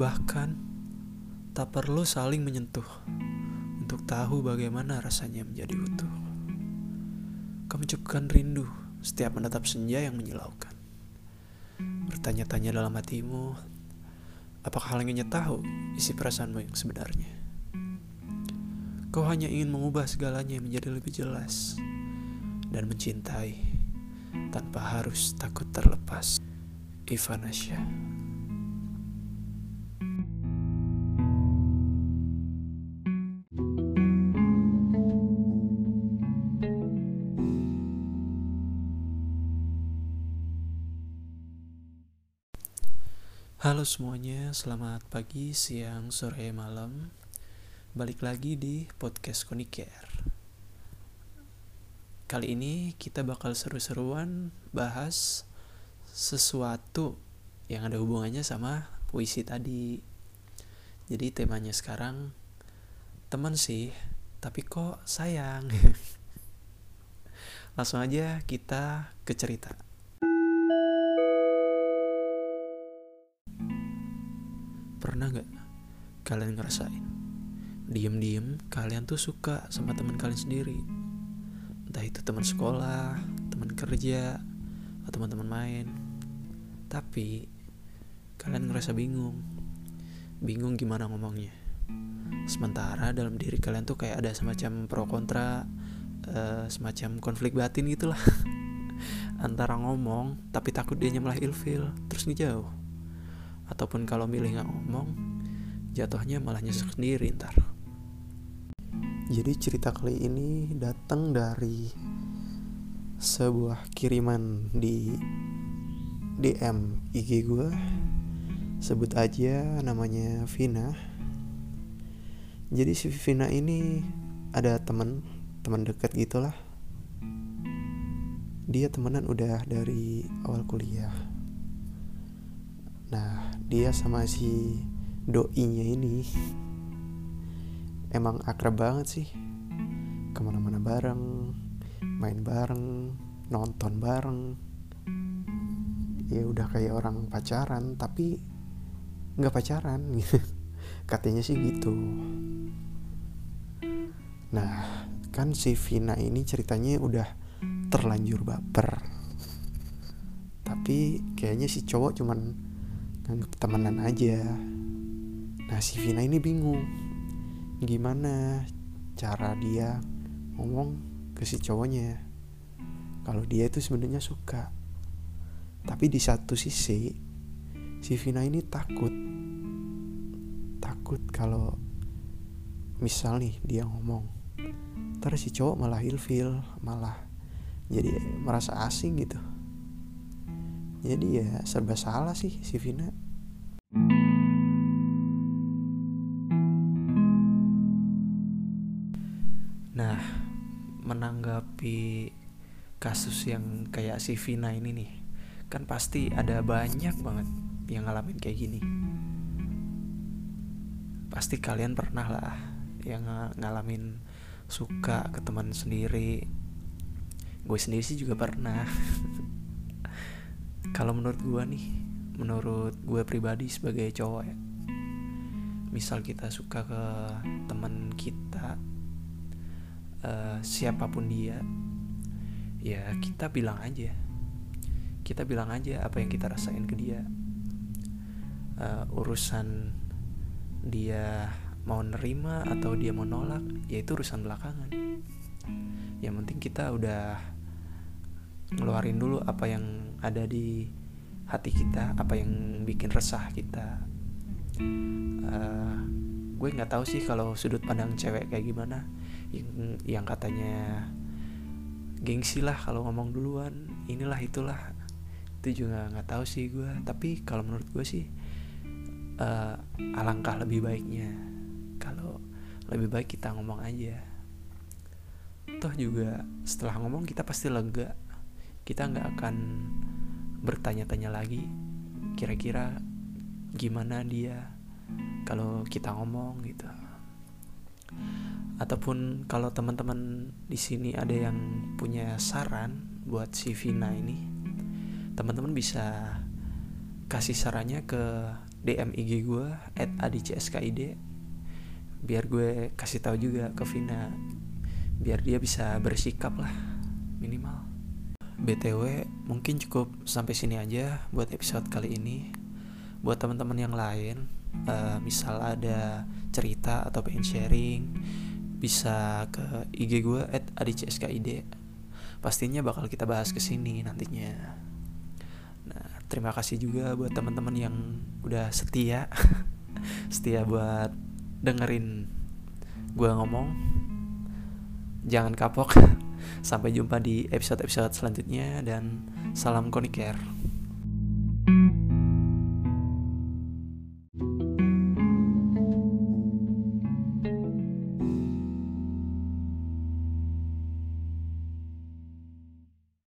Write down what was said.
Bahkan tak perlu saling menyentuh untuk tahu bagaimana rasanya menjadi utuh. Kau mencukupkan rindu setiap menatap senja yang menyilaukan. Bertanya-tanya dalam hatimu, apakah hal tahu isi perasaanmu yang sebenarnya? Kau hanya ingin mengubah segalanya menjadi lebih jelas dan mencintai tanpa harus takut terlepas. Ivanasya. Halo semuanya, selamat pagi, siang, sore, malam. Balik lagi di podcast Konicare. Kali ini kita bakal seru-seruan bahas sesuatu yang ada hubungannya sama puisi tadi. Jadi temanya sekarang teman sih, tapi kok sayang. Langsung aja kita ke cerita. Pernah nggak kalian ngerasain? Diem-diem kalian tuh suka sama teman kalian sendiri. Entah itu teman sekolah, teman kerja, atau teman-teman main. Tapi kalian ngerasa bingung. Bingung gimana ngomongnya. Sementara dalam diri kalian tuh kayak ada semacam pro kontra, uh, semacam konflik batin gitulah. Antara ngomong tapi takut dia malah ilfil, terus ngejauh ataupun kalau milih nggak ngomong jatuhnya malah nyesek sendiri ntar. Jadi cerita kali ini datang dari sebuah kiriman di DM IG gue sebut aja namanya Vina. Jadi si Vina ini ada temen teman dekat gitulah. Dia temenan udah dari awal kuliah nah dia sama si doinya ini emang akrab banget sih. Ke mana-mana bareng main bareng nonton bareng. Ya udah kayak orang pacaran tapi nggak pacaran. Katanya sih gitu. Nah kan si Vina ini ceritanya udah terlanjur baper. Tapi kayaknya si cowok cuman anggap temenan aja. Nah si Vina ini bingung. Gimana cara dia ngomong ke si cowoknya? Kalau dia itu sebenarnya suka. Tapi di satu sisi si Vina ini takut. Takut kalau misal nih dia ngomong terus si cowok malah ilfil malah jadi merasa asing gitu. Jadi ya serba salah sih si Vina nah menanggapi kasus yang kayak si Vina ini nih kan pasti ada banyak banget yang ngalamin kayak gini. Pasti kalian pernah lah yang ngalamin suka ke teman sendiri. Gue sendiri sih juga pernah. Kalau menurut gue nih menurut gue pribadi sebagai cowok ya misal kita suka ke teman kita siapa pun dia ya kita bilang aja. Kita bilang aja apa yang kita rasain ke dia. Uh, urusan dia mau nerima atau dia mau nolak ya itu urusan belakangan. Yang penting kita udah ngeluarin dulu apa yang ada di hati kita apa yang bikin resah kita. Uh, gue nggak tahu sih kalau sudut pandang cewek kayak gimana. Yang yang katanya gengsi lah kalau ngomong duluan. Inilah itulah. Itu juga nggak tahu sih gue tapi kalau menurut gue sih uh, alangkah lebih baiknya. Kalau lebih baik kita ngomong aja. Toh juga setelah ngomong kita pasti lega. Kita nggak akan bertanya-tanya lagi kira-kira gimana dia kalau kita ngomong gitu. Ataupun kalau teman-teman di sini ada yang punya saran buat si Vina ini teman-teman bisa kasih sarannya ke DM IG gue at adicskid biar gue kasih tahu juga ke Vina biar dia bisa bersikap lah minimal. Btw mungkin cukup sampai sini aja buat episode kali ini. Buat teman-teman yang lain uh, misal ada cerita atau pengen sharing bisa ke IG gue at adicskid pastinya bakal kita bahas ke sini nantinya. Nah terima kasih juga buat teman-teman yang udah setia. Setia buat dengerin gue ngomong. Jangan kapok. Sampai jumpa di episode-episode selanjutnya dan salam koniker